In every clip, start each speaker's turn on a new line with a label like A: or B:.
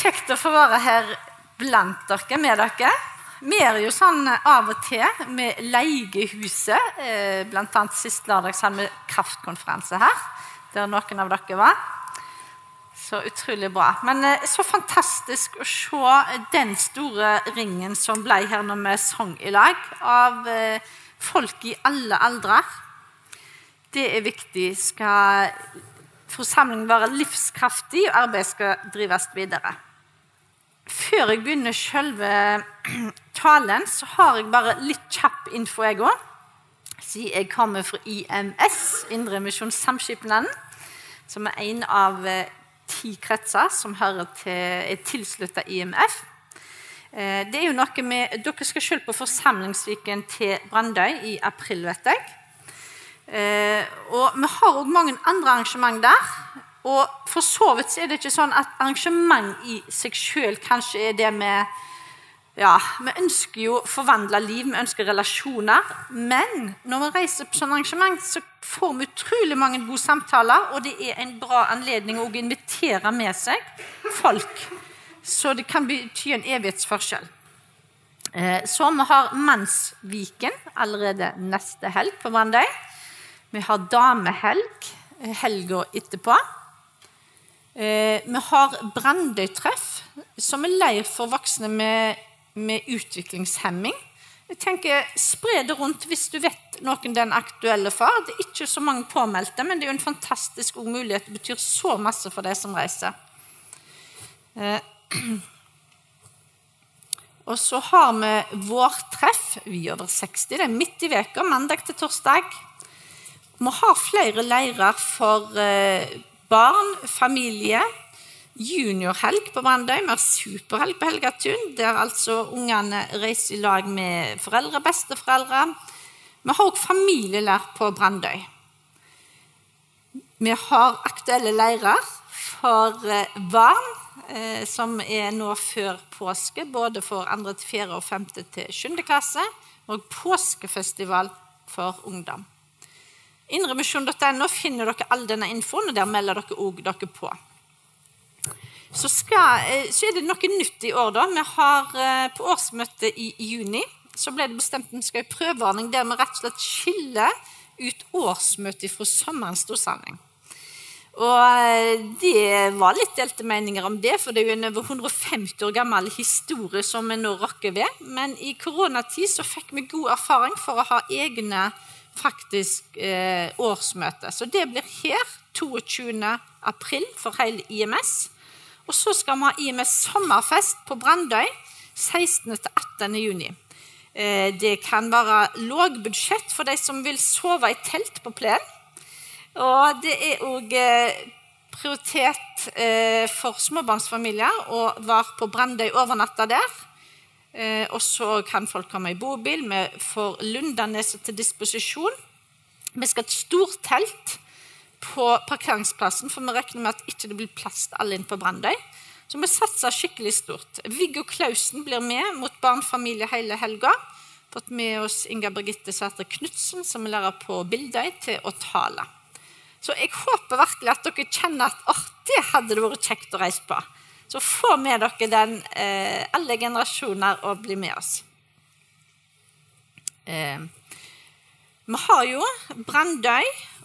A: Kjekt å få være her blant dere, med dere. Vi er jo sånn av og til med. Eh, blant annet sist lørdag hadde vi kraftkonferanse her, der noen av dere var. Så utrolig bra. Men eh, så fantastisk å se den store ringen som ble her når vi sang i lag, av eh, folk i alle aldre. Det er viktig. Skal forsamlingen være livskraftig, og arbeidet skal drives videre. Før jeg begynner selve talen, så har jeg bare litt kjapp info, jeg òg. Siden jeg kommer fra IMS, Indremisjonssamskipnaden, som er en av eh, ti kretser som til, er tilslutta IMF. Eh, det er jo noe med, Dere skal selv på forsamlingsviken til Brandøy i april, vet jeg. Eh, og vi har òg mange andre arrangement der. Og for så vidt er det ikke sånn at arrangement i seg sjøl kanskje er det vi ja, Vi ønsker jo forvandla liv, vi ønsker relasjoner. Men når vi reiser på sånn arrangement, så får vi utrolig mange gode samtaler. Og det er en bra anledning å invitere med seg folk. Så det kan bety en evighetsforskjell. Eh, så vi har Mannsviken allerede neste helg på mandag. Vi har damehelg eh, helga etterpå. Eh, vi har Brandøytreff, som er leir for voksne med, med utviklingshemming. Jeg tenker, Spre det rundt hvis du vet noen den aktuelle for. Det er ikke så mange påmeldte, men det er jo en fantastisk god mulighet. Det betyr så masse for de som reiser. Eh, og så har vi vårtreff. Vi er over 60. Det er midt i veka, mandag til torsdag. Vi har flere leirer for eh, barn, familie. Juniorhelg på Brandøy. Vi har superhelg på Helgatun, der altså ungene reiser i lag med foreldre, besteforeldre. Vi har også familielær på Brandøy. Vi har aktuelle leirer for eh, barn, eh, som er nå før påske, både for 2. til 4. og 5. til 7. klasse, og påskefestival for ungdom. Indremisjon.no finner dere all denne infoen, og der melder dere òg dere på. Så, skal, eh, så, er det noe nytt i år. da. Vi har eh, På årsmøtet i juni så ble det bestemt at vi skal ha en prøveordning der vi rett og slett skiller ut årsmøtet fra sommerens storsamling. Og eh, Det var litt delte meninger om det, for det er jo en over 150 år gammel historie som vi nå rokker ved. Men i koronatid så fikk vi god erfaring for å ha egne faktisk eh, årsmøte. Så det blir her 22. april for hele IMS. Og så skal vi ha IMS sommerfest på Brandøy 16. til 18. juni. Eh, det kan være lågbudsjett for de som vil sove i telt på plen. Og det er òg eh, prioritet eh, for småbarnsfamilier å være på Brandøy overnatta der. Eh, og så kan folk komme i bobil. Vi får Lundaneset til disposisjon. Vi skal ha et stort telt på parkeringsplassen, for vi regner med at ikke det blir plass til alle inn på Brandøy. Så vi satser skikkelig stort. Viggo Klausen blir med mot barnefamilie hele helga. Fått med oss Inga Birgitte Sætre Knutsen, som er lærer på Bildøy, til å tale. Så jeg håper virkelig at dere kjenner at oh, hadde det vært kjekt å reise på. Så få med dere den, eh, alle generasjoner, og bli med oss. Eh, vi har jo Brandøy,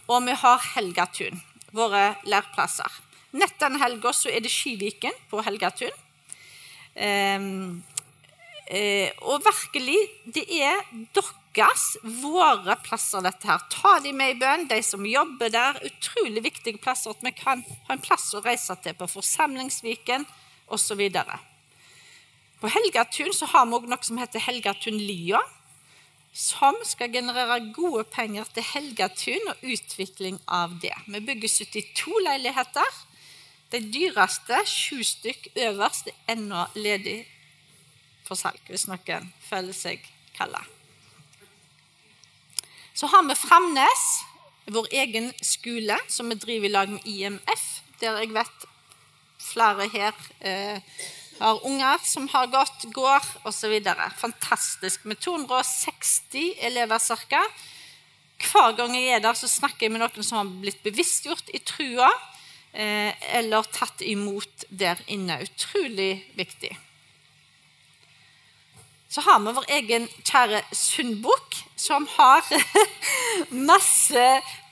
A: og vi har Helgatun, våre lærplasser. Nett denne helga er det Skiviken på Helgatun. Eh, eh, og virkelig, det er deres, våre plasser, dette her. Ta de med i bønn, de som jobber der. Utrolig viktige plasser, at vi kan ha en plass å reise til på Forsamlingsviken osv. På Helgatun så har vi også noe som heter Helgatun Lia, som skal generere gode penger til Helgatun og utvikling av det. Vi bygger 72 leiligheter. De dyreste, sju stykk øverst, er ennå ledig for salg, hvis noen føler seg kalla. Så har vi Framnes, vår egen skole, som vi driver i lag med IMF, der jeg vet flere her eh, har unger som har gått, går osv. Fantastisk. Med 260 elever ca. Hver gang jeg er der, så snakker jeg med noen som har blitt bevisstgjort i trua. eh, eller tatt imot der inne. Utrolig viktig. Så har vi vår egen kjære Sundbukk, som har masse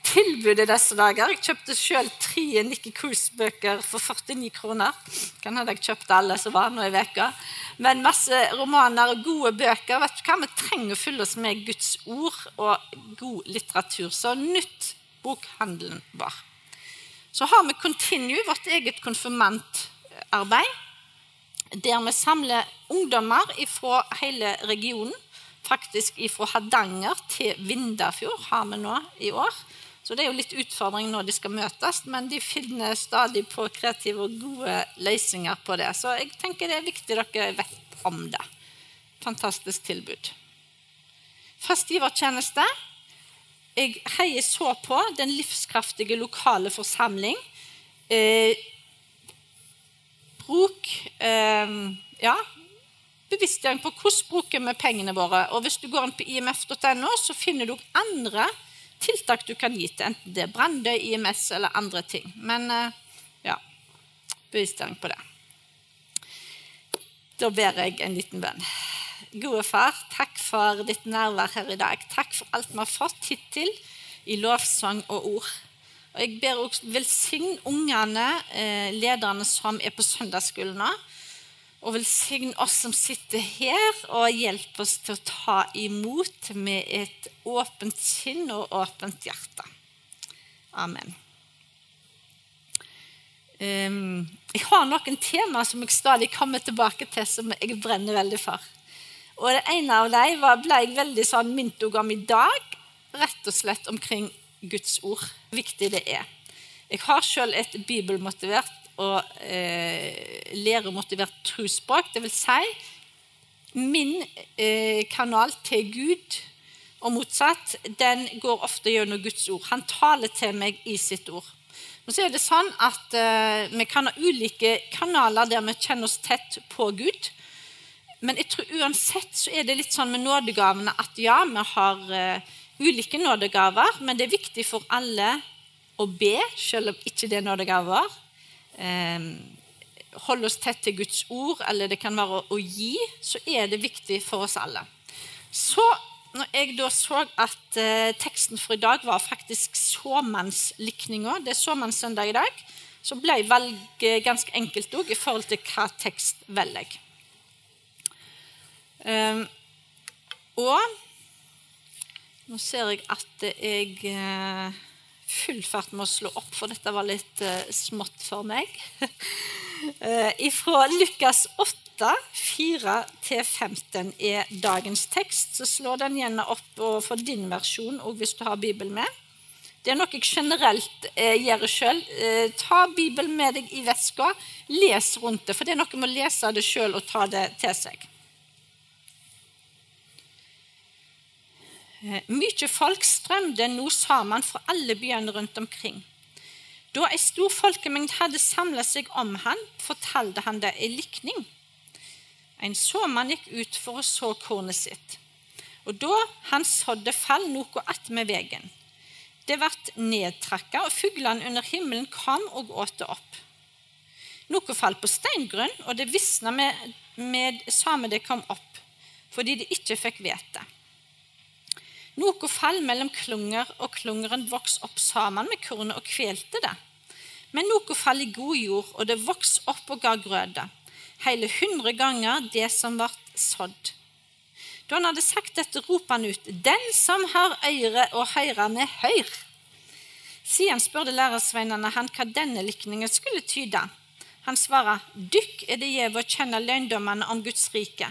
A: tilbud i disse dager. Jeg kjøpte selv tre Nikki Cruise-bøker for 49 kroner. Kan hende jeg kjøpte alle som var nå i veka. Men masse romaner og gode bøker. Vet du hva? Vi trenger å fylle oss med Guds ord og god litteratur. Så nytt bokhandelen var. Så har vi Continue, vårt eget konfirmantarbeid. Der vi samler ungdommer fra hele regionen. Faktisk fra Hardanger til Vindafjord har vi nå i år. Så det er jo litt utfordring når de skal møtes, men de finner stadig på kreative og gode løsninger på det. Så jeg tenker det er viktig dere vet om det. Fantastisk tilbud. Fastgivertjeneste. Jeg heier så på den livskraftige lokale forsamling. Eh, bruk eh, ja, bevisstgjøring på hvordan bruker vi pengene våre. Og Hvis du går inn på imf.no, så finner du andre tiltak du kan gi til enten det er Brandøy, IMS eller andre ting. Men eh, ja, bevisstgjøring på det. Da ber jeg en liten bønn. Gode far, takk for ditt nærvær her i dag. Takk for alt vi har fått hittil i lovsang og ord. Og Jeg ber også velsign ungene, eh, lederne som er på søndagsskolen nå. Og velsign oss som sitter her, og hjelp oss til å ta imot med et åpent sinn og åpent hjerte. Amen. Um, jeg har noen tema som jeg stadig kommer tilbake til, som jeg brenner veldig for. Og Det ene av dem ble jeg veldig sånn minnet om i dag, rett og slett omkring Guds ord. Hvor viktig det er. Jeg har selv et bibelmotivert og eh, læremotivert trosspråk. Det vil si min eh, kanal til Gud og motsatt, den går ofte gjennom Guds ord. Han taler til meg i sitt ord. Men så er det sånn at eh, Vi kan ha ulike kanaler der vi kjenner oss tett på Gud. Men jeg tror uansett så er det litt sånn med nådegavene at ja, vi har uh, ulike nådegaver, men det er viktig for alle å be, selv om ikke det er nådegaver eh, holde oss tett til Guds ord, eller det kan være å gi, så er det viktig for oss alle. Så når jeg da så at eh, teksten for i dag var faktisk såmannslikninga, det er såmannssøndag i dag, så ble valget ganske enkelt òg i forhold til hva tekst velger jeg. Eh, og nå ser jeg at jeg eh, full fart med å slå opp, for dette var litt uh, smått for meg. Ifra Fra Lukas 8, 4-15 er dagens tekst. Så slå den gjerne opp for din versjon og hvis du har Bibelen med. Det er noe jeg generelt eh, gjør sjøl. Eh, ta Bibelen med deg i veska, les rundt det. For det er noe med å lese det sjøl og ta det til seg. Eh, mye folk strømde nå sammen fra alle byene rundt omkring. Da ei stor folkemengd hadde samla seg om han, fortalte han det i likning. En såmann gikk ut for å så kornet sitt. Og da han sådde, fall noe attmed vegen. Det ble nedtrakka, og fuglene under himmelen kom og åt det opp. Noe falt på steingrunn, og det visna med, med samme det kom opp, fordi de ikke fikk vite. Noe fall mellom klunger, og klungeren vokste opp sammen med kornet og kvelte det. Men noe fall i god jord, og det vokste opp og ga grøde, hele hundre ganger det som ble sådd. Da han hadde sagt dette, ropte han ut, Den som har øyre å høre med, hør! Siden spurte lærersveinene han hva denne likningen skulle tyde. Han svarer, Dykk er det gjeve å kjenne løgndommene om Guds rike.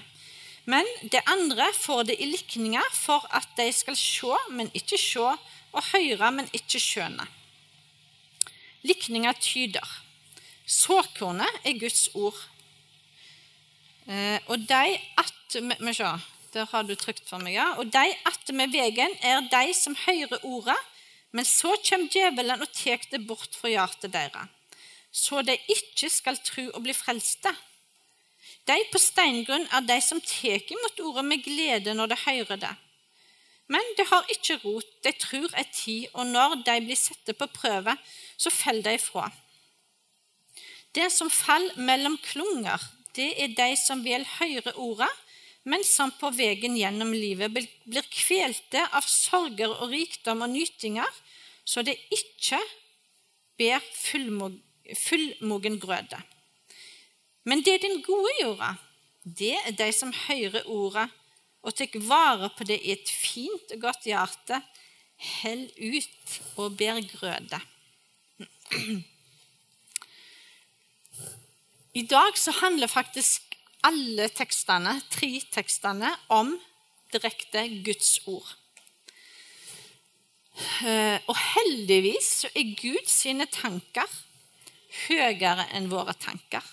A: Men det andre får det i likninger for at de skal se, men ikke se, og høre, men ikke skjønne. Likninger tyder. Såkornet er Guds ord. Eh, og de at vi, se, der har du trykt for meg, ja. Og de attmed vegen er de som hører ordet, men så kommer djevelen og tar det bort fra hjertet deres, så de ikke skal tro og bli frelste. De på steingrunn er de som tar imot ordet med glede når de hører det. Men de har ikke rot, de tror ei tid, og når de blir satt på prøve, så faller de ifra. Det som faller mellom klunger, det er de som vil høre ordet, men som på veien gjennom livet blir kvelte av sorger og rikdom og nytinger, så det ikke ber fullmogen grøde. Men det den gode jorda, det er de som hører ordet og tar vare på det i et fint og godt hjerte, hell ut og ber grøde. I dag så handler faktisk alle tekstene, tre tekstene, om direkte Guds ord. Eh, og heldigvis så er Guds sine tanker høyere enn våre tanker.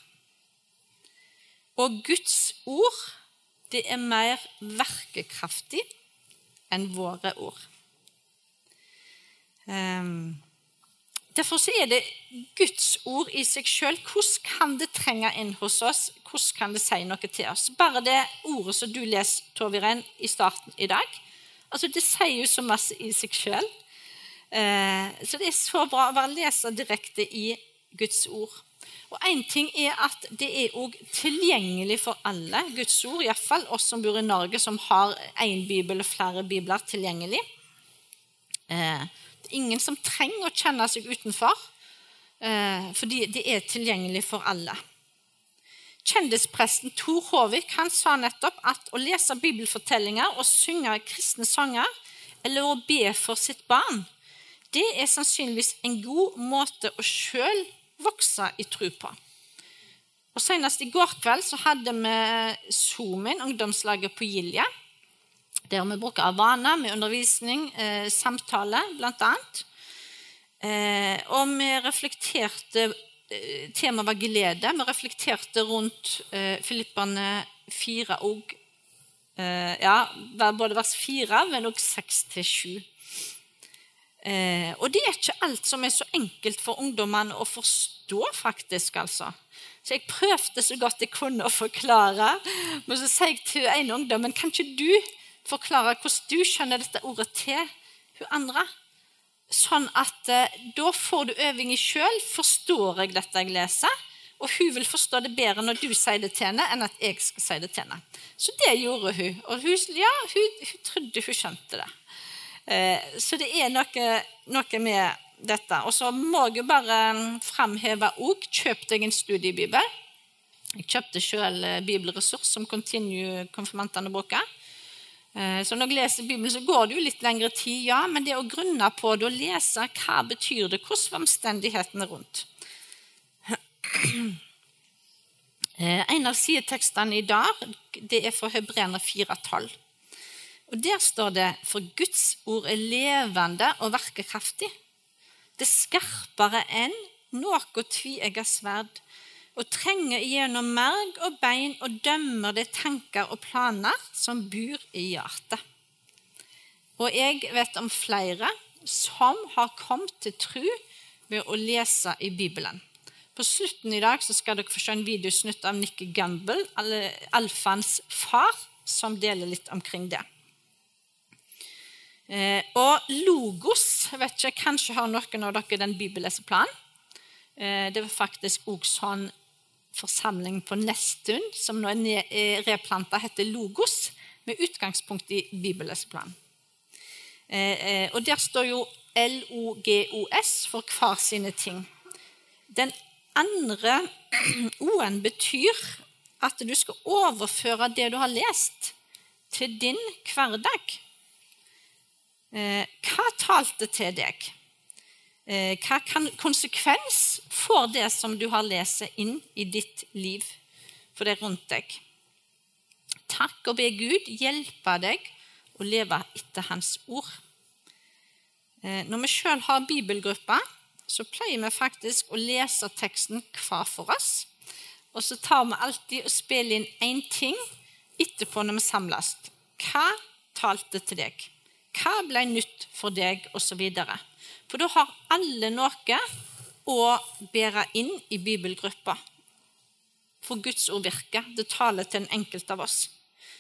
A: Og Guds ord det er mer verkekraftig enn våre ord. Um, derfor er det Guds ord i seg sjøl. Hvordan kan det trenge inn hos oss? Hvordan kan det si noe til oss? Bare det ordet som du leser, Torviren, i starten i dag, altså det sier jo så masse i seg sjøl. Uh, eh, så det er så bra å bare lese direkte i Guds ord. Og Én ting er at det er òg tilgjengelig for alle, Guds ord, iallfall oss som bor i Norge, som har én bibel og flere bibler tilgjengelig. Eh, det er ingen som trenger å kjenne seg utenfor, eh, fordi det er tilgjengelig for alle. Kjendispresten Tor Håvik han sa nettopp at å lese bibelfortellinger og synge kristne sanger, eller å be for sitt barn, det er sannsynligvis en god måte å sjøl vokse i tro på. Og Senest i går kveld så hadde vi Zoom-in, ungdomslaget på Gilje. Der vi bruker Avana med undervisning, eh, samtale bl.a. Eh, og vi reflekterte eh, Temaet var glede. Vi reflekterte rundt eh, Filippane 4 og eh, ja, både vers 4, men også 6 til 7. Eh, og det er ikke alt som er så enkelt for ungdommene å forstå, faktisk. altså. Så jeg prøvde så godt jeg kunne å forklare. Men så sier jeg til en ungdom men kan ikke du forklare hvordan du skjønner dette ordet til hun andre? Sånn at eh, da får du øving i sjøl. Forstår jeg dette jeg leser? Og hun vil forstå det bedre når du sier det til henne, enn at jeg skal si det til henne. Så det gjorde hun. Og hun, ja, hun, hun trodde hun skjønte det. Eh, så det er noe, noe med dette. Og så må jeg bare framheve òg kjøp deg en studiebibel. Jeg kjøpte sjøl eh, bibelressurs som Continue konfirmantene bruker. Eh, så når jeg leser Bibelen, så går det jo litt lengre tid, ja, men det å grunne på det og lese hva betyr det, hvordan var omstendighetene rundt. En av sidetekstene i dag det er fra Hebrener 4,12. Og Der står det for Guds ord er levende og verker kraftig. Det er skarpere enn noe tviegget sverd, og trenger gjennom merg og bein og dømmer de tanker og planer som bor i hjertet. Og jeg vet om flere som har kommet til tro ved å lese i Bibelen. På slutten i dag skal dere få se en videosnutt av Nikki Gamble, Alfans far, som deler litt omkring det. Eh, og Logos vet ikke, Kanskje har noen av dere den bibelleseplanen. Eh, det var faktisk òg sånn forsamling på Nesttun, som nå er eh, replanta, heter Logos, med utgangspunkt i bibelleseplanen. Eh, eh, og der står jo LOGOS for hver sine ting. Den andre O-en betyr at du skal overføre det du har lest, til din hverdag. Eh, hva talte til deg? Eh, hva kan konsekvens får det som du har lest inn i ditt liv for det rundt deg? Takk og be Gud hjelpe deg å leve etter Hans ord. Eh, når vi sjøl har bibelgruppa, så pleier vi faktisk å lese teksten hver for oss. Og så tar vi alltid og spiller inn én ting etterpå når vi samles. Hva talte til deg? Hva ble nytt for deg, osv. For da har alle noe å bære inn i bibelgruppa. For Guds ord virker. Det taler til den enkelte av oss.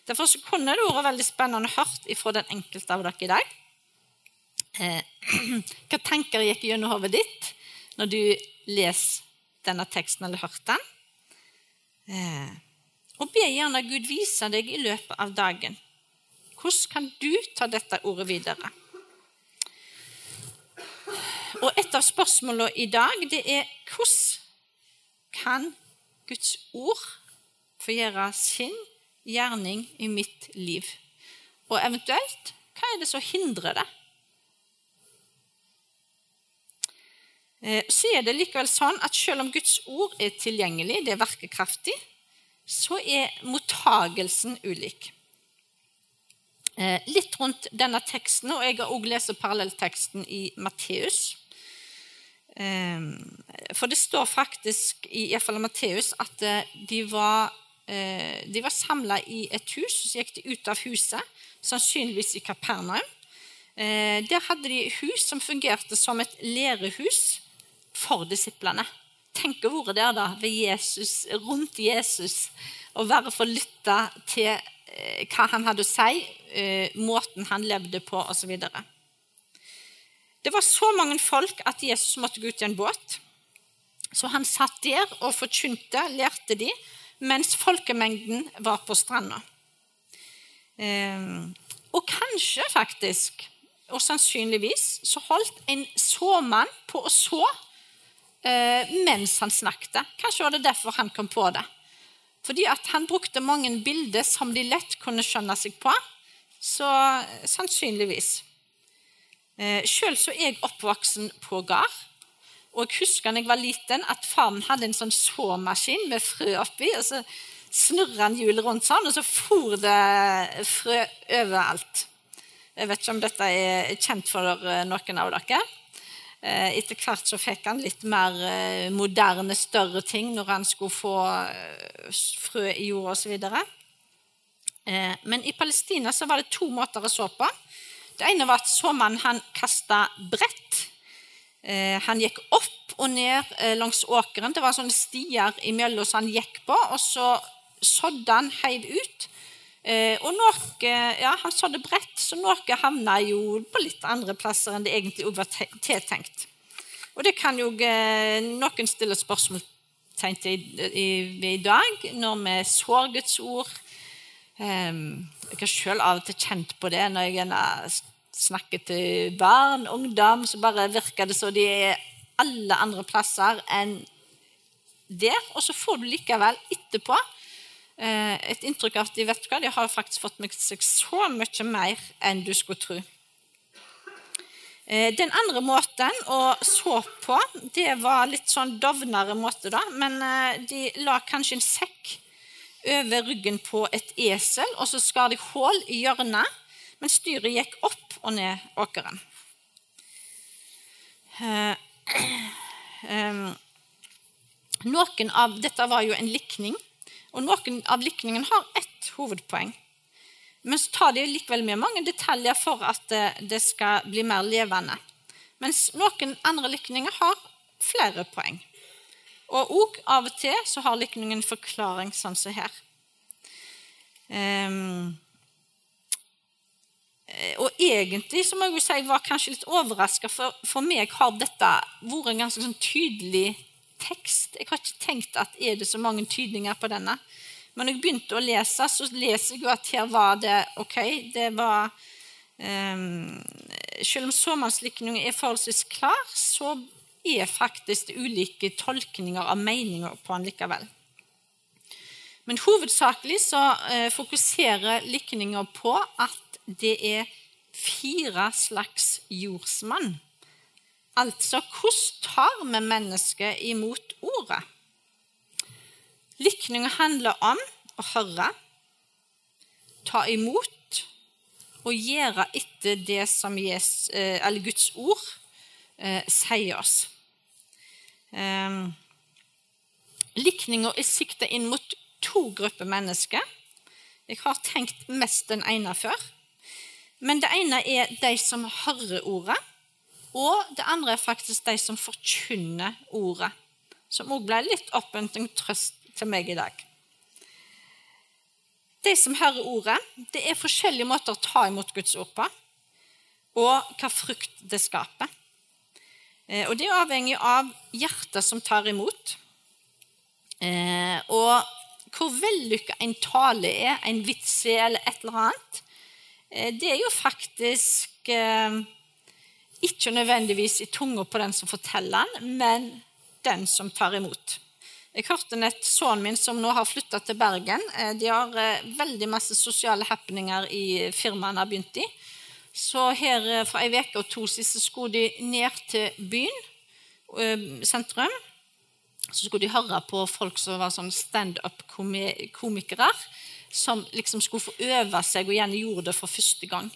A: Derfor kunne det vært veldig spennende å høre fra den enkelte av dere i dag. Eh, hva tanker gikk gjennom hodet ditt når du leser denne teksten eller hørt den. Eh, og be gjerne Gud vise deg i løpet av dagen. Hvordan kan du ta dette ordet videre? Og et av spørsmålene i dag det er hvordan kan Guds ord få gjøre sin gjerning i mitt liv? Og eventuelt, hva er det som hindrer det? Eh, så er det likevel sånn at selv om Guds ord er tilgjengelig, det er verkekraftig, så er mottagelsen ulik. Eh, litt rundt denne teksten, og jeg har også lest parallellteksten i Matteus. Eh, for det står faktisk i iallfall Matteus at de var, de var samla i et hus, så gikk de ut av huset, sannsynligvis i Kapernaum. Der hadde de hus som fungerte som et lærehus for disiplene. Tenk å være der da, ved Jesus, rundt Jesus og være for lytte til eh, hva han hadde å si, eh, måten han levde på osv. Det var så mange folk at Jesus måtte gå ut i en båt. Så han satt der og forkynte, lærte de, mens folkemengden var på stranda. Eh, og kanskje, faktisk, og sannsynligvis, så holdt en såmann på å så mens han snakket. Kanskje var det derfor han kom på det. Fordi han brukte mange bilder som de lett kunne skjønne seg på. Så sannsynligvis. Eh, Sjøl så er jeg oppvoksen på gard. Og jeg husker da jeg var liten, at faren hadde en sånn såmaskin med frø oppi. og så snurra han hjulet rundt sånn, og så for det frø overalt. Jeg vet ikke om dette er kjent for noen av dere. Eh, etter hvert så fikk han litt mer eh, moderne, større ting når han skulle få eh, frø i jorda osv. Men i Palestina så var det to måter å så på. Det ene var at såmannen han kasta brett. Han gikk opp og ned langs åkeren. Det var sånne stier imellom som han gikk på. Og så sådde han heiv ut. Og noe, ja, Han sådde bredt, så noe havna jo på litt andre plasser enn det egentlig var tiltenkt. Og det kan jo eh, noen stille spørsmålstegn til i, i, i, dag, når vi sår Guds ord. Eh, jeg har selv av og til kjent på det når jeg snakker til barn, ungdom, så bare virker det som de er alle andre plasser enn der. Og så får du likevel etterpå eh, et inntrykk av at de vet hva, de har faktisk fått med seg så mye mer enn du skulle tro. Eh, den andre måten å så på, det var litt sånn dovnere måte, da. Men eh, de la kanskje en sekk over ryggen på et esel, og så skar de hull i hjørnet, men styret gikk opp og ned åkeren. Eh, noen av, Dette var jo en likning, og noen av likningen har ett hovedpoeng. Men så tar de likevel med mange detaljer for at det skal bli mer levende. Mens noen andre likninger har flere poeng. Og òg av og til så har likningen forklaring sånn som her. Um, og egentlig så må jeg jo si, jeg var kanskje litt overraska, for for meg har dette vært en ganske sånn tydelig tekst. Jeg har ikke tenkt at er det så mange tydninger på denne. Men når jeg begynte å lese, så leser jeg jo at her var det ok. Det var um, Selv om såmannslikningen er forholdsvis klar, så er faktisk det ulike tolkninger av meninger på den likevel. Men hovedsakelig så uh, fokuserer likninga på at det er fire slags jordsmann. Altså hvordan tar vi mennesket imot ordet? Likninga handler om å høre, ta imot og gjøre etter det som Jesus, eller Guds ord eh, sier oss. Eh, Likninga er sikta inn mot to grupper mennesker. Jeg har tenkt mest den ene før. Men det ene er de som hører ordet, og det andre er faktisk de som forkynner ordet. Som òg ble litt oppmuntring trøst til meg i dag. De som hører ordet, det er forskjellige måter å ta imot Guds ord på, og hva frukt det skaper. Eh, og Det er avhengig av hjertet som tar imot, Eh, og hvor vellykka en tale er, en vits er, eller et eller annet, eh, det er jo faktisk ikke nødvendigvis i tunga på den som forteller den, men den som tar imot. Jeg hørte nett sønnen min som nå har flytta til Bergen. Eh, de har eh, veldig masse sosiale happeninger i firmaet han har begynt i. Så her eh, for ei uke og to siste skulle de ned til byen, sentrum. Så skulle de høre på folk som var sånn standup-komikere, som liksom skulle få øve seg og gjerne gjorde det for første gang.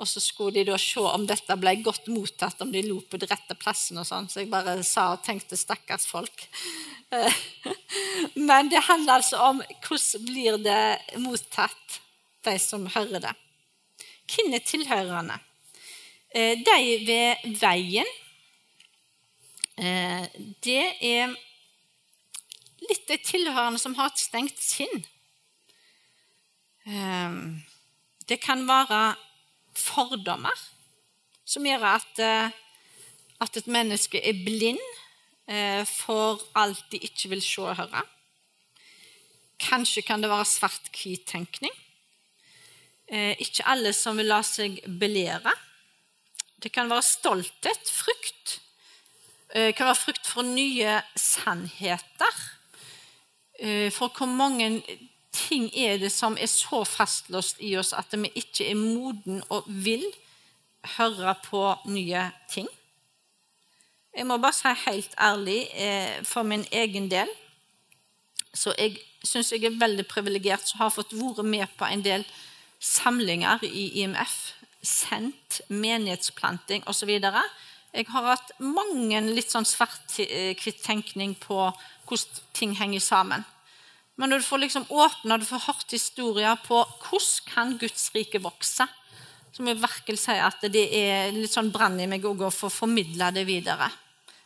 A: Og så skulle de da se om dette ble godt mottatt, om de lo på de rette plassene. og sånn. Så jeg bare sa og tenkte 'stakkars folk'. Men det handler altså om hvordan blir det mottatt, de som hører det. Hvem er tilhørerne? Eh, de ved veien, eh, det er litt de tilhørende som har et stengt sinn. Eh, det kan være fordommer som gjør at, eh, at et menneske er blind eh, for alt de ikke vil se og høre. Kanskje kan det være svart-hvit-tenkning. Eh, ikke alle som vil la seg belære. Det kan være stolthet, frykt. Det kan være frykt for nye sannheter. For hvor mange ting er det som er så fastlåst i oss at vi ikke er moden og vil høre på nye ting. Jeg må bare si helt ærlig eh, for min egen del så jeg syns jeg er veldig privilegert som har fått vært med på en del samlinger i IMF, sendt menighetsplanting osv. Jeg har hatt mange litt sånn svart-hvitt-tenkning på hvordan ting henger sammen. Men når du får liksom åpna, du får hørt historier på hvordan kan Guds rike vokse, så må jeg virkelig si at det er litt sånn brann i meg å få formidle det videre.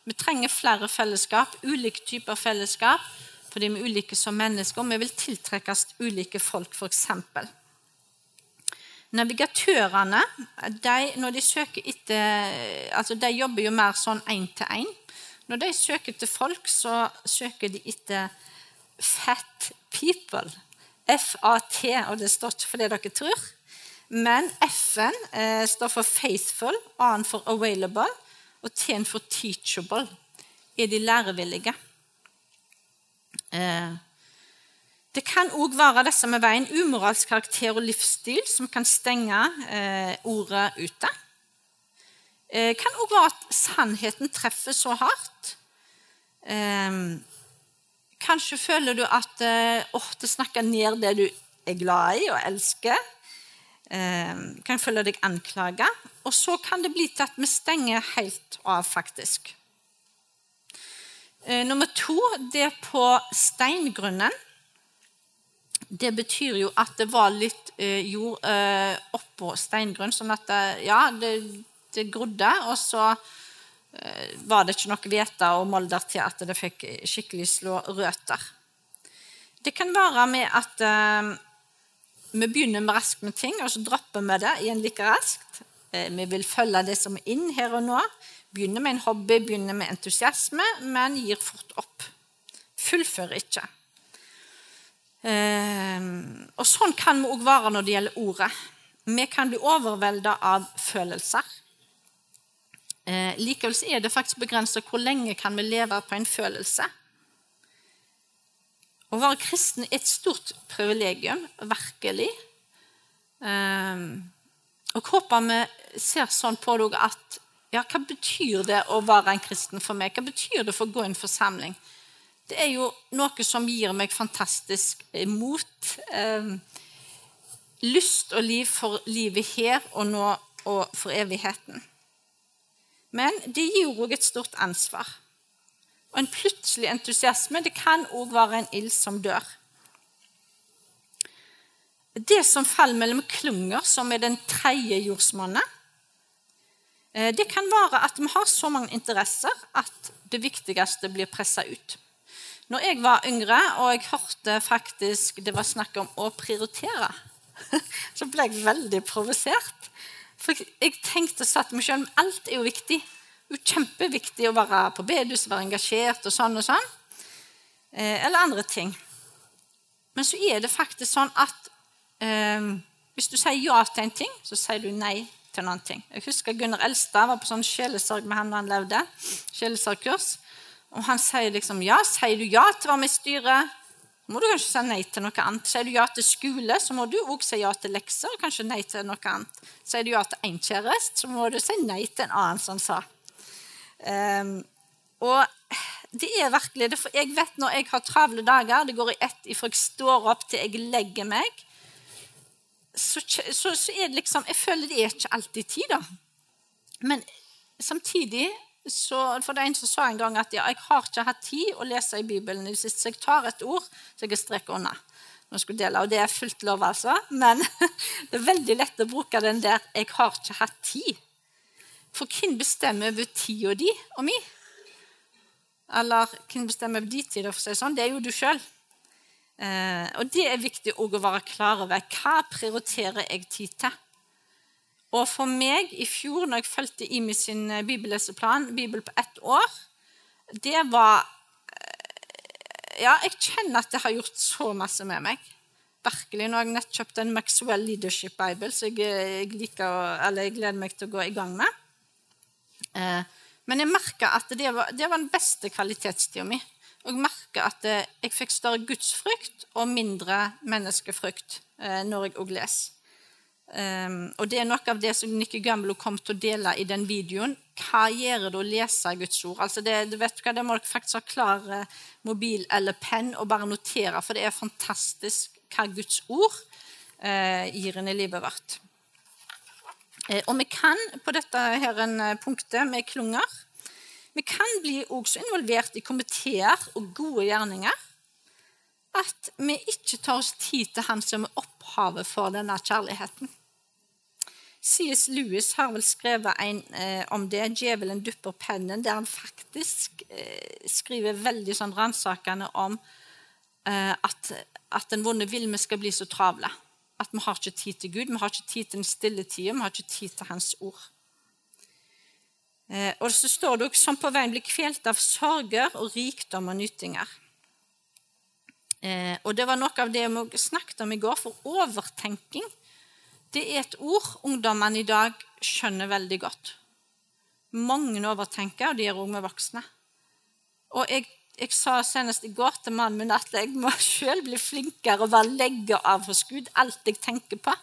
A: Vi trenger flere fellesskap, ulike typer fellesskap, fordi vi er ulike som mennesker, vi vil tiltrekkes ulike folk, f.eks. Navigatørene de, når de søker etter, altså de jobber jo mer sånn én til én. Når de søker til folk, så søker de etter fat people. FAT, og det står ikke for det dere tror. Men F-en eh, står for faithful, A-en for available, og T-en for teachable. Er de lærevillige? Eh, det kan òg være disse med veien umoralsk karakter og livsstil som kan stenge eh, ordet ute. Det eh, kan òg være at sannheten treffer så hardt. Eh, Kanskje føler du at eh, oh, det snakker ned det du er glad i og elsker. Eh, kan føle deg anklaga. Og så kan det bli til at vi stenger helt av, faktisk. Eh, nummer to, det på steingrunnen. Det betyr jo at det var litt eh, jord eh, oppå steingrunn, sånn at det, ja, det, det grodde. Og så Eh, var det ikke noe hvete og molder til at det fikk skikkelig slå røtter. Det kan være med at eh, vi begynner med raskt med ting, og så dropper vi det igjen like raskt. Eh, vi vil følge det som er inn her og nå. Begynner med en hobby, begynner med entusiasme, men gir fort opp. Fullfører ikke. Eh, og Sånn kan vi òg være når det gjelder ordet. Vi kan bli overvelda av følelser. Eh, likevel er det faktisk begrensa hvor lenge kan vi leve på en følelse. Å være kristen er et stort privilegium, virkelig. Eh, og håper vi ser sånn på det at ja, hva betyr det å være en kristen for meg? Hva betyr det for å gå i en forsamling? Det er jo noe som gir meg fantastisk mot. Eh, lyst og liv for livet her og nå og for evigheten. Men det gir òg et stort ansvar. Og en plutselig entusiasme det kan òg være en ild som dør. Det som faller mellom klunger, som er den tredje jordsmonnet, eh, det kan være at vi har så mange interesser at det viktigste blir pressa ut. Når jeg var yngre og jeg hørte faktisk det var snakk om å prioritere, så ble jeg veldig provosert. For jeg tenkte satt meg selv, Alt er jo viktig. Det er jo kjempeviktig å være på bedehus, være engasjert og sånn og sånn. Eh, eller andre ting. Men så er det faktisk sånn at eh, hvis du sier ja til en ting, så sier du nei til en annen ting. Jeg husker Gunnar Elstad var på sånn sjelesorg med han da han levde. Sjelesorgkurs. Og han sier liksom ja, sier du ja til å være med i styret, må du kanskje si nei til noe annet. Sier du ja til skole, så må du òg si ja til lekser, kanskje nei til noe annet. Sier du ja til én kjæreste, så må du si nei til en annen, som sa. Um, og det er virkelig det, for Jeg vet når jeg har travle dager, det går i ett ifra jeg står opp til jeg legger meg, så, så, så, er det liksom Jeg føler det er ikke alltid tid, da. Men samtidig så, For det er en som sa en gang at ja, jeg har ikke hatt tid å lese i Bibelen hvis jeg tar et ord, så jeg streker unna. Nå skulle dele, og Det er fullt lov, altså. Men det er veldig lett å bruke den der 'jeg har ikke hatt tid'. For hvem bestemmer over tida di og mi? Eller hvem bestemmer over din tid? For si sånn? Det er jo du sjøl. Eh, og det er viktig å være klar over. Hva prioriterer jeg tid til? Og for meg i fjor, når jeg fulgte Imi sin eh, bibelleseplan, Bibel på ett år, det var eh, Ja, jeg kjenner at det har gjort så masse med meg. Virkelig. Nå har jeg nettopp kjøpt en Maxwell Leadership Bible, så jeg, liker, jeg, gleder meg til å gå i gang med. Men jeg merka at det var, det var, den beste kvalitetstida mi. Og jeg merka at jeg fikk større gudsfrykt og mindre menneskefrykt når jeg òg leser. Um, og Det er noe av det som Nikki Gumbelo kom til å dele i den videoen. Hva gjør det å lese Guds ord? Altså det, du vet hva, det må dere faktisk ha klar uh, mobil eller penn og bare notere, for det er fantastisk hva Guds ord uh, gir inn i livet vårt. Uh, og vi kan på dette her en, punktet med klunger Vi kan bli også involvert i komiteer og gode gjerninger. At vi ikke tar oss tid til Han som er opphavet for denne kjærligheten. C.S. Lewis har vel skrevet en eh, om det, 'Djevelen dupper pennen', der han faktisk eh, skriver veldig sånn ransakende om eh, at, at, den vonde vil vi skal bli så travle. At vi har ikke tid til Gud, vi har ikke tid til den stille tida, vi har ikke tid til Hans ord. Eh, og så står det også som på veien blir kvelt av sorger og rikdom og nytinger. Eh, og det var noe av det vi snakket om i går, for overtenking det er et ord ungdommene i dag skjønner veldig godt. Mange overtenker, og de er med voksne. Og jeg, jeg, sa senest i går til mannen min at jeg må sjøl bli flinkere og bare legge av hos Gud alt jeg tenker på.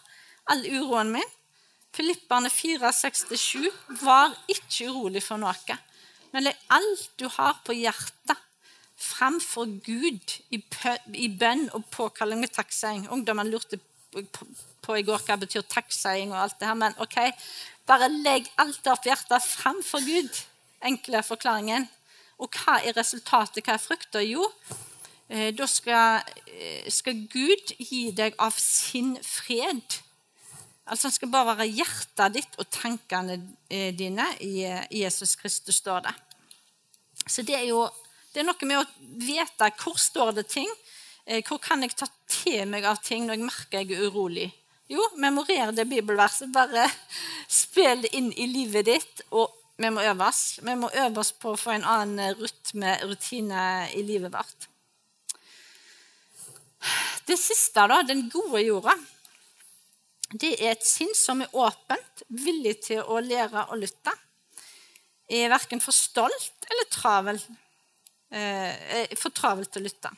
A: All uroen min. Filipperne 4,67 var ikke urolig for noe. Men legg alt du har på hjertet, framfor Gud i, bønn og påkalling med takksiging. Ungdommene lurte på i går hva betyr takkseiing og alt det her, men ok, bare legg alt opp i hjertet framfor Gud. Enkle forklaringen. Og hva er resultatet? Hva er frukta? Jo, eh, da skal, eh, skal, Gud gi deg av sin fred. Altså Han skal bare være hjertet ditt og tankene eh, dine i Jesus Kristus, står det. Så det er jo det er noe med å vite hvor står det ting. Hvor kan jeg ta til meg av ting når jeg merker jeg er urolig? Jo, memorer det bibelverset. Bare spill det inn i livet ditt. Og vi må øve oss. Vi må øve oss på å få en annen rytme, rutine i livet vårt. Det siste, da, den gode jorda, det er et sinn som er åpent, villig til å lære og lytte. Er verken for stolt eller travel, eh, for travelt å lytte.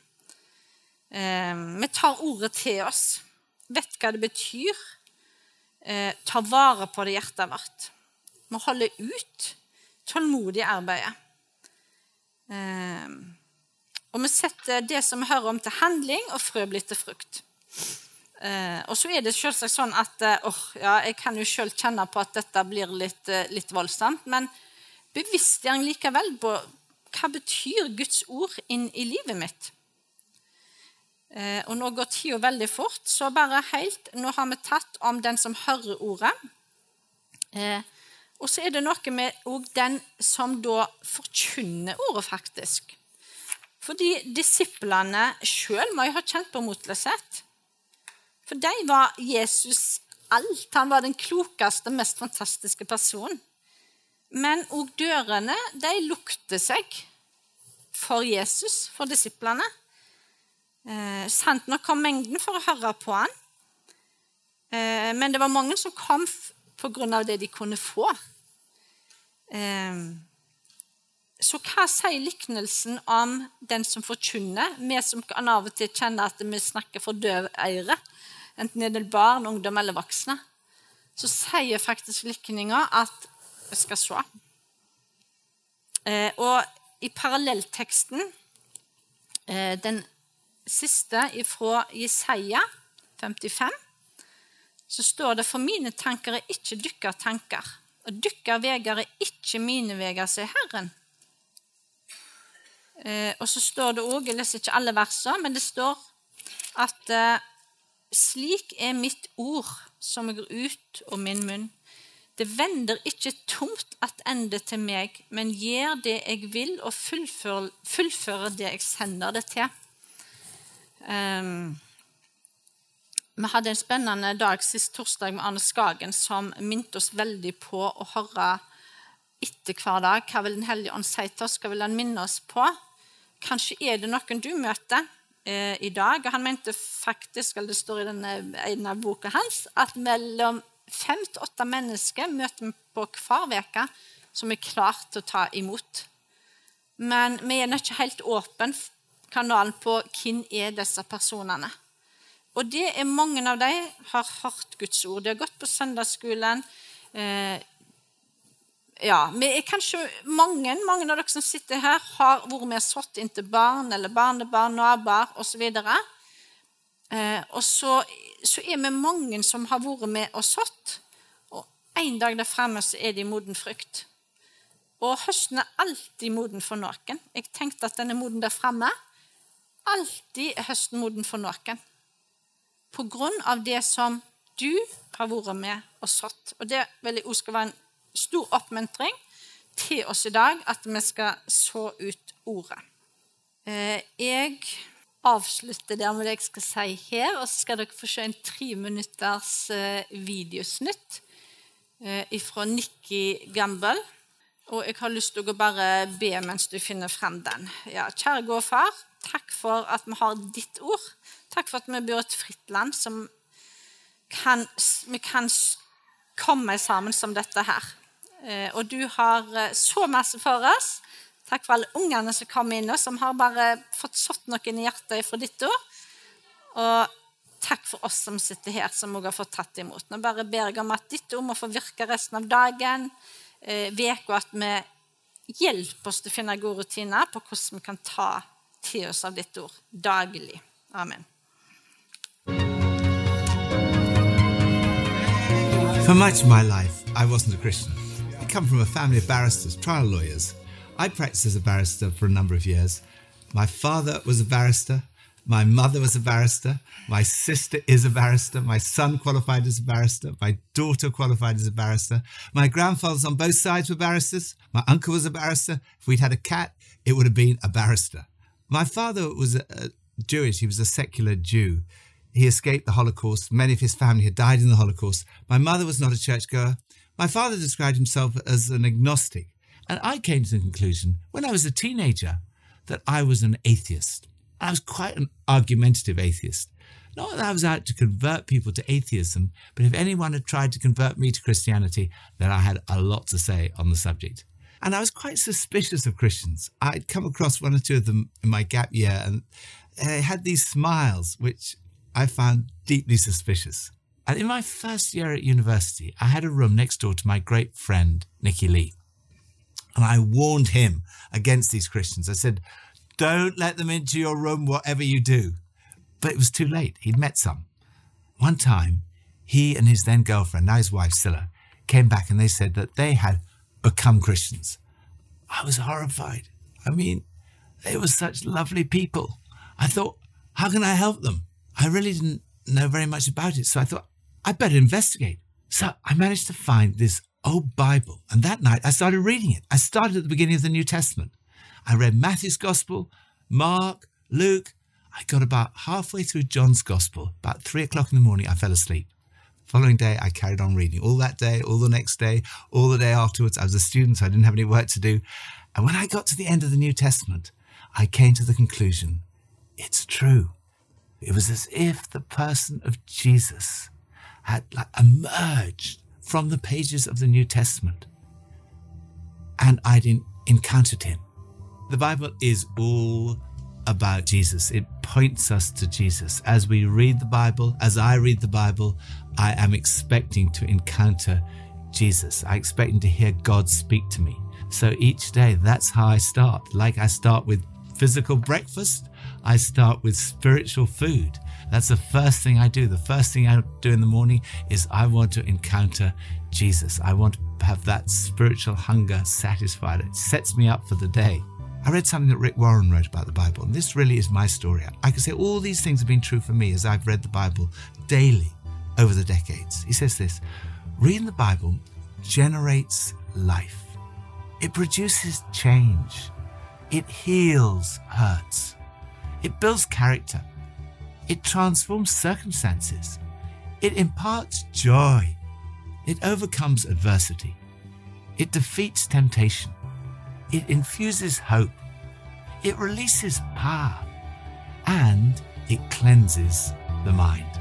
A: Eh, vi tar ordet til oss vet hva det betyr, eh, tar vare på det hjertet vårt. Må holde ut tålmodig arbeid. Eh, og vi setter det som vi hører om, til handling, og frø blir til frukt. Eh, og så er det selvsagt sånn at åh, ja, jeg kan jo selv kjenne på at dette blir litt, litt voldsomt, men bevisstgjøring likevel på hva betyr Guds ord inn i livet mitt? Eh, og nå går tida veldig fort, så bare helt Nå har vi tatt om den som hører ordet. Eh, og så er det noe med òg den som da forkynner ordet, faktisk. Fordi disiplene sjøl må jo ha kjent på motløshet. For de var Jesus alt. Han var den klokeste, mest fantastiske personen. Men òg dørene de lukter seg for Jesus, for disiplene. Eh, sant nok kom mengden for å høre på han, eh, men det var mange som kom av det de kunne få. Eh, så hva sier liknelsen om den som forkynner? Vi som kan av og til kjenne at vi snakker for døveiere, enten det er barn, ungdom eller voksne. Så sier faktisk likninga at Skal se. Eh, og i parallellteksten, eh, den siste fra Jesaja 55, så står det for mine tanker er ikke dykker tanker, og dykker veger er ikke mine veger, sier Herren. Eh, og så står det òg, jeg leser ikke alle versene, men det står at slik er mitt ord som går ut av min munn. Det vender ikke tomt attende til meg, men gjør det jeg vil, og fullfører, fullfører det jeg sender det til. Um, vi hadde en spennende dag sist torsdag med Arne Skagen som minte oss veldig på å høre etter hver dag. Hva vil Den hellige ånd si til oss? Hva vil han minne oss på? Kanskje er det noen du møter eh, i dag. Og Han mente faktisk, eller det står i denne ene boka hans, at mellom fem til åtte mennesker møter vi på hver uke som er klare til å ta imot. Men vi er ikke helt åpne kanalen på hvem er disse personene. Og det er mange av dem har hørt Guds ord. De har gått på søndagsskolen. Eh, ja, vi er kanskje mange, mange av dere som sitter her, har vært med og sådd inntil barn eller barnebarn, naboer osv. Eh, og så, så, er vi mange som har vært med og sådd. Og en dag der fremme så er det moden frukt. Og høsten er alltid moden for noen. Jeg tenkte at den er moden der fremme. Alltid er høsten moden for noen. På grunn av det som du har vært med og sådd. Og det vil jeg også skal være en stor oppmuntring til oss i dag at vi skal så ut ordet. Eh, jeg avslutter der med det jeg skal si her, og så skal dere få se en tre minutters eh, videosnutt eh, fra Nikki Gamble. Og jeg har lyst til å bare be mens du finner frem den. Ja, kjære far, takk for at vi har ditt ord. Takk for at vi bor i et fritt land som kan, vi kan komme sammen som dette her. Eh, og du har så masse for oss. Takk for alle ungene som kom inn, og som har bare fått satt noen i hjertet fra ditt ord. Og takk for oss som sitter her, som òg har fått tatt imot. Nå bare ber jeg om at ditt ord må få virke resten av dagen, uka, og at vi hjelper oss til å finne gode rutiner på hvordan vi kan ta til oss av ditt ord daglig. Amen.
B: For much of my life, I wasn't a Christian. come from a family of barristers, trial lawyers. I practiced as a barrister for a number of years. My father was a barrister. My mother was a barrister. My sister is a barrister. My son qualified as a barrister. My daughter qualified as a barrister. My grandfathers on both sides were barristers. My uncle was a barrister. If we'd had a cat, it would have been a barrister. My father was a, a Jewish. He was a secular Jew. He escaped the Holocaust. Many of his family had died in the Holocaust. My mother was not a churchgoer. My father described himself as an agnostic, and I came to the conclusion when I was a teenager that I was an atheist. I was quite an argumentative atheist. Not that I was out to convert people to atheism, but if anyone had tried to convert me to Christianity, then I had a lot to say on the subject. And I was quite suspicious of Christians. I'd come across one or two of them in my gap year, and they had these smiles, which I found deeply suspicious. And in my first year at university, I had a room next door to my great friend, Nikki Lee. And I warned him against these Christians. I said, don't let them into your room, whatever you do. But it was too late. He'd met some. One time, he and his then girlfriend, now his wife, Scylla, came back and they said that they had become Christians. I was horrified. I mean, they were such lovely people. I thought, how can I help them? I really didn't know very much about it. So I thought, I'd better investigate. So I managed to find this old Bible. And that night I started reading it. I started at the beginning of the New Testament. I read Matthew's Gospel, Mark, Luke. I got about halfway through John's Gospel. About three o'clock in the morning, I fell asleep. Following day, I carried on reading all that day, all the next day, all the day afterwards. I was a student, so I didn't have any work to do. And when I got to the end of the New Testament, I came to the conclusion it's true. It was as if the person of Jesus had like emerged from the pages of the New Testament and in, encountered him. The Bible is all about Jesus. It points us to Jesus. As we read the Bible, as I read the Bible, I am expecting to encounter Jesus. I expecting to hear God speak to me. So each day, that's how I start. Like I start with physical breakfast, I start with spiritual food. That's the first thing I do. The first thing I do in the morning is I want to encounter Jesus. I want to have that spiritual hunger satisfied. It sets me up for the day. I read something that Rick Warren wrote about the Bible, and this really is my story. I can say all these things have been true for me as I've read the Bible daily over the decades. He says this reading the Bible generates life, it produces change, it heals hurts, it builds character, it transforms circumstances, it imparts joy, it overcomes adversity, it defeats temptation. It infuses hope, it releases power, and it cleanses the mind.